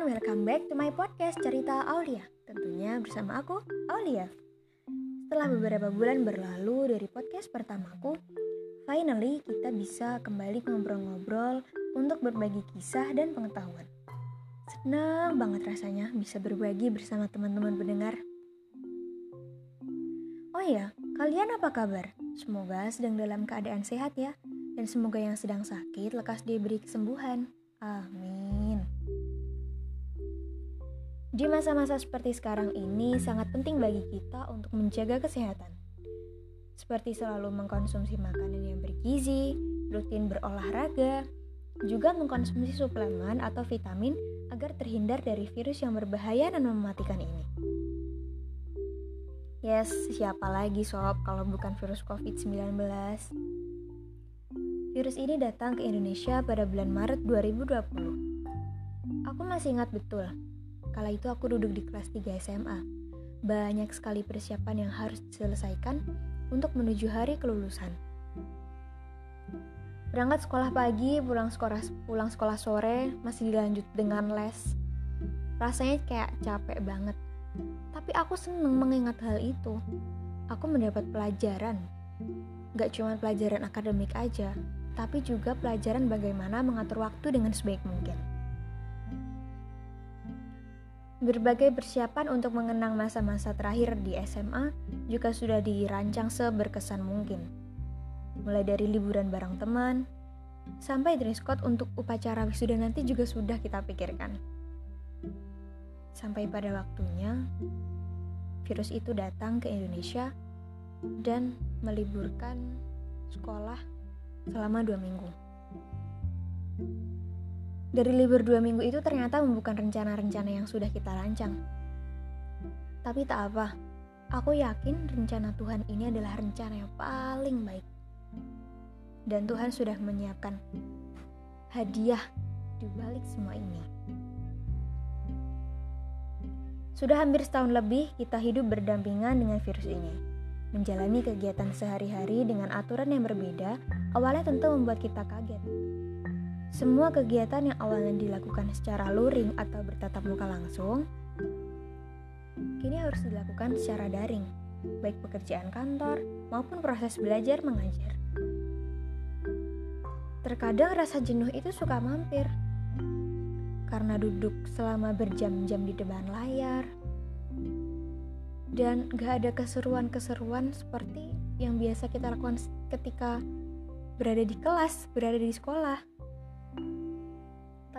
welcome back to my podcast Cerita Aulia. Tentunya bersama aku, Aulia. Setelah beberapa bulan berlalu dari podcast pertamaku Finally, kita bisa kembali ngobrol-ngobrol untuk berbagi kisah dan pengetahuan. Senang banget rasanya bisa berbagi bersama teman-teman pendengar. Oh iya, kalian apa kabar? Semoga sedang dalam keadaan sehat ya Dan semoga yang sedang sakit lekas diberi kesembuhan. Amin. Di masa-masa seperti sekarang ini sangat penting bagi kita untuk menjaga kesehatan. Seperti selalu mengkonsumsi makanan yang bergizi, rutin berolahraga, juga mengkonsumsi suplemen atau vitamin agar terhindar dari virus yang berbahaya dan mematikan ini. Yes, siapa lagi sob kalau bukan virus COVID-19? Virus ini datang ke Indonesia pada bulan Maret 2020. Aku masih ingat betul, kala itu aku duduk di kelas 3 SMA. Banyak sekali persiapan yang harus diselesaikan untuk menuju hari kelulusan. Berangkat sekolah pagi, pulang sekolah pulang sekolah sore, masih dilanjut dengan les. Rasanya kayak capek banget. Tapi aku seneng mengingat hal itu. Aku mendapat pelajaran. Gak cuma pelajaran akademik aja, tapi juga pelajaran bagaimana mengatur waktu dengan sebaik mungkin. Berbagai persiapan untuk mengenang masa-masa terakhir di SMA juga sudah dirancang seberkesan mungkin. Mulai dari liburan bareng teman, sampai dress code untuk upacara wisuda nanti juga sudah kita pikirkan. Sampai pada waktunya, virus itu datang ke Indonesia dan meliburkan sekolah selama dua minggu. Dari libur dua minggu itu ternyata bukan rencana-rencana yang sudah kita rancang. Tapi tak apa, aku yakin rencana Tuhan ini adalah rencana yang paling baik. Dan Tuhan sudah menyiapkan hadiah di balik semua ini. Sudah hampir setahun lebih kita hidup berdampingan dengan virus ini. Menjalani kegiatan sehari-hari dengan aturan yang berbeda awalnya tentu membuat kita kaget. Semua kegiatan yang awalnya dilakukan secara luring atau bertatap muka langsung, kini harus dilakukan secara daring, baik pekerjaan kantor maupun proses belajar mengajar. Terkadang rasa jenuh itu suka mampir, karena duduk selama berjam-jam di depan layar, dan gak ada keseruan-keseruan seperti yang biasa kita lakukan ketika berada di kelas, berada di sekolah.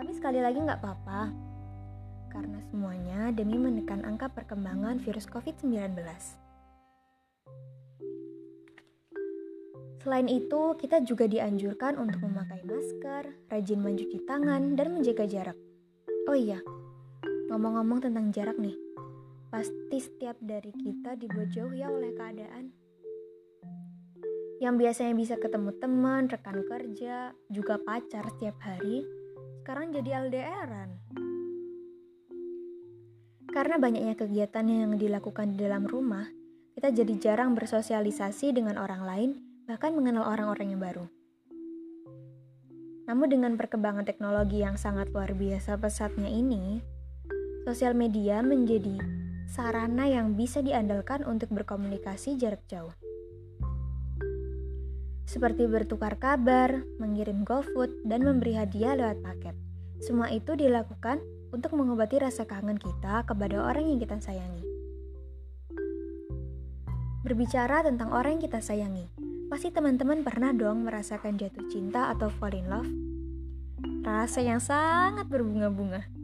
Tapi sekali lagi gak apa-apa, karena semuanya demi menekan angka perkembangan virus COVID-19. Selain itu, kita juga dianjurkan untuk memakai masker, rajin mencuci tangan, dan menjaga jarak. Oh iya, ngomong-ngomong tentang jarak nih, Pasti setiap dari kita dibuat jauh ya oleh keadaan. Yang biasanya bisa ketemu teman, rekan kerja, juga pacar setiap hari, sekarang jadi LDRan. Karena banyaknya kegiatan yang dilakukan di dalam rumah, kita jadi jarang bersosialisasi dengan orang lain, bahkan mengenal orang-orang yang baru. Namun dengan perkembangan teknologi yang sangat luar biasa pesatnya ini, sosial media menjadi sarana yang bisa diandalkan untuk berkomunikasi jarak jauh. Seperti bertukar kabar, mengirim GoFood, dan memberi hadiah lewat paket. Semua itu dilakukan untuk mengobati rasa kangen kita kepada orang yang kita sayangi. Berbicara tentang orang yang kita sayangi, pasti teman-teman pernah dong merasakan jatuh cinta atau fall in love. Rasa yang sangat berbunga-bunga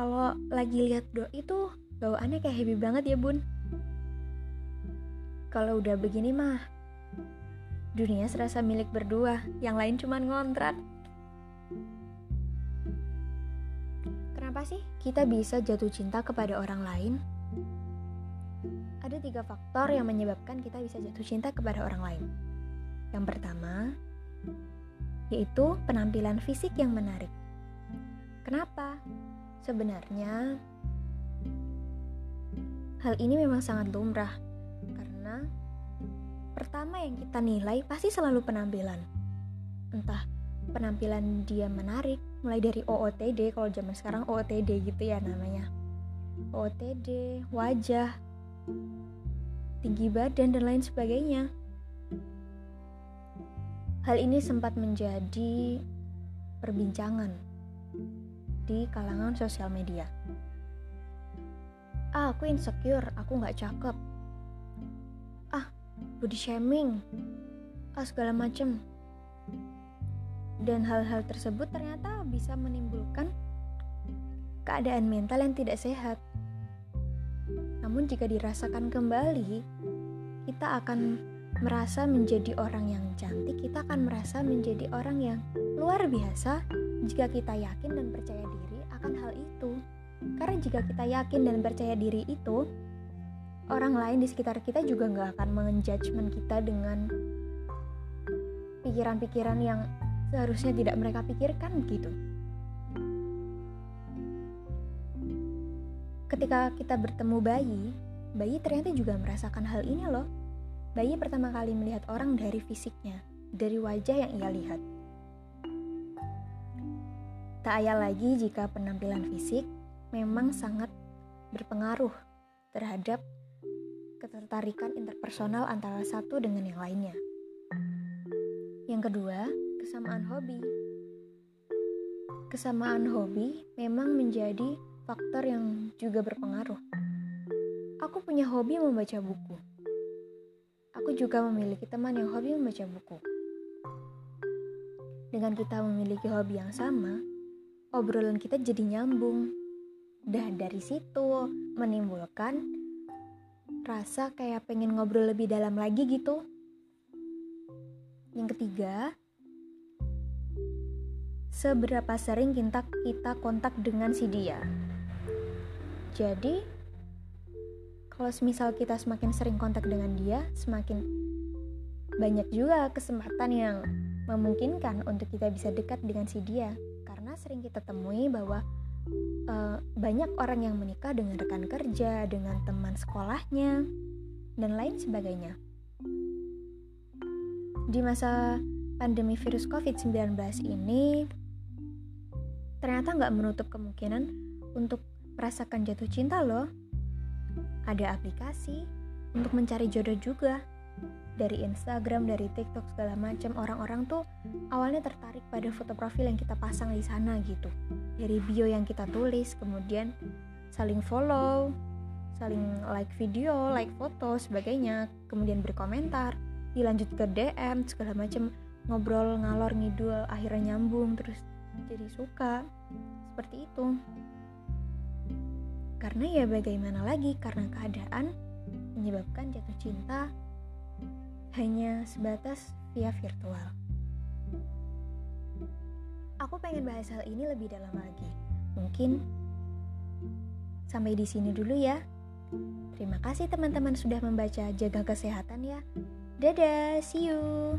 kalau lagi lihat do itu bawaannya kayak happy banget ya bun kalau udah begini mah dunia serasa milik berdua yang lain cuma ngontrak. Kenapa sih kita bisa jatuh cinta kepada orang lain? Ada tiga faktor yang menyebabkan kita bisa jatuh cinta kepada orang lain. Yang pertama yaitu penampilan fisik yang menarik. Kenapa? Sebenarnya, hal ini memang sangat lumrah karena pertama yang kita nilai pasti selalu penampilan. Entah penampilan dia menarik, mulai dari OOTD kalau zaman sekarang OOTD gitu ya namanya. OOTD wajah tinggi badan dan lain sebagainya. Hal ini sempat menjadi perbincangan di kalangan sosial media. Ah aku insecure aku nggak cakep body shaming ah segala macem dan hal-hal tersebut ternyata bisa menimbulkan keadaan mental yang tidak sehat. Namun, jika dirasakan kembali, kita akan merasa menjadi orang yang cantik, kita akan merasa menjadi orang yang luar biasa jika kita yakin dan percaya diri akan hal itu. Karena jika kita yakin dan percaya diri itu, orang lain di sekitar kita juga nggak akan menjudgment kita dengan pikiran-pikiran yang seharusnya tidak mereka pikirkan begitu. Ketika kita bertemu bayi, bayi ternyata juga merasakan hal ini loh. Bayi pertama kali melihat orang dari fisiknya, dari wajah yang ia lihat. Tak ayal lagi jika penampilan fisik memang sangat berpengaruh terhadap ketertarikan interpersonal antara satu dengan yang lainnya. Yang kedua, kesamaan hobi. Kesamaan hobi memang menjadi faktor yang juga berpengaruh. Aku punya hobi membaca buku. Aku juga memiliki teman yang hobi membaca buku. Dengan kita memiliki hobi yang sama, obrolan kita jadi nyambung. Dan dari situ menimbulkan rasa kayak pengen ngobrol lebih dalam lagi gitu. Yang ketiga, seberapa sering kita kita kontak dengan si dia. Jadi, kalau misal kita semakin sering kontak dengan dia, semakin banyak juga kesempatan yang memungkinkan untuk kita bisa dekat dengan si dia. Karena sering kita temui bahwa uh, banyak orang yang menikah dengan rekan kerja, dengan teman sekolahnya, dan lain sebagainya. Di masa pandemi virus COVID-19 ini, ternyata nggak menutup kemungkinan untuk merasakan jatuh cinta loh. Ada aplikasi untuk mencari jodoh juga. Dari Instagram, dari TikTok segala macam orang-orang tuh awalnya tertarik pada foto profil yang kita pasang di sana gitu. Dari bio yang kita tulis, kemudian saling follow, saling like video, like foto, sebagainya, kemudian berkomentar, dilanjut ke DM segala macam ngobrol ngalor ngidul akhirnya nyambung terus jadi suka. Seperti itu. Karena ya bagaimana lagi? Karena keadaan menyebabkan jatuh cinta hanya sebatas via virtual. Aku pengen bahas hal ini lebih dalam lagi. Mungkin sampai di sini dulu ya. Terima kasih teman-teman sudah membaca jaga kesehatan ya. Dadah see you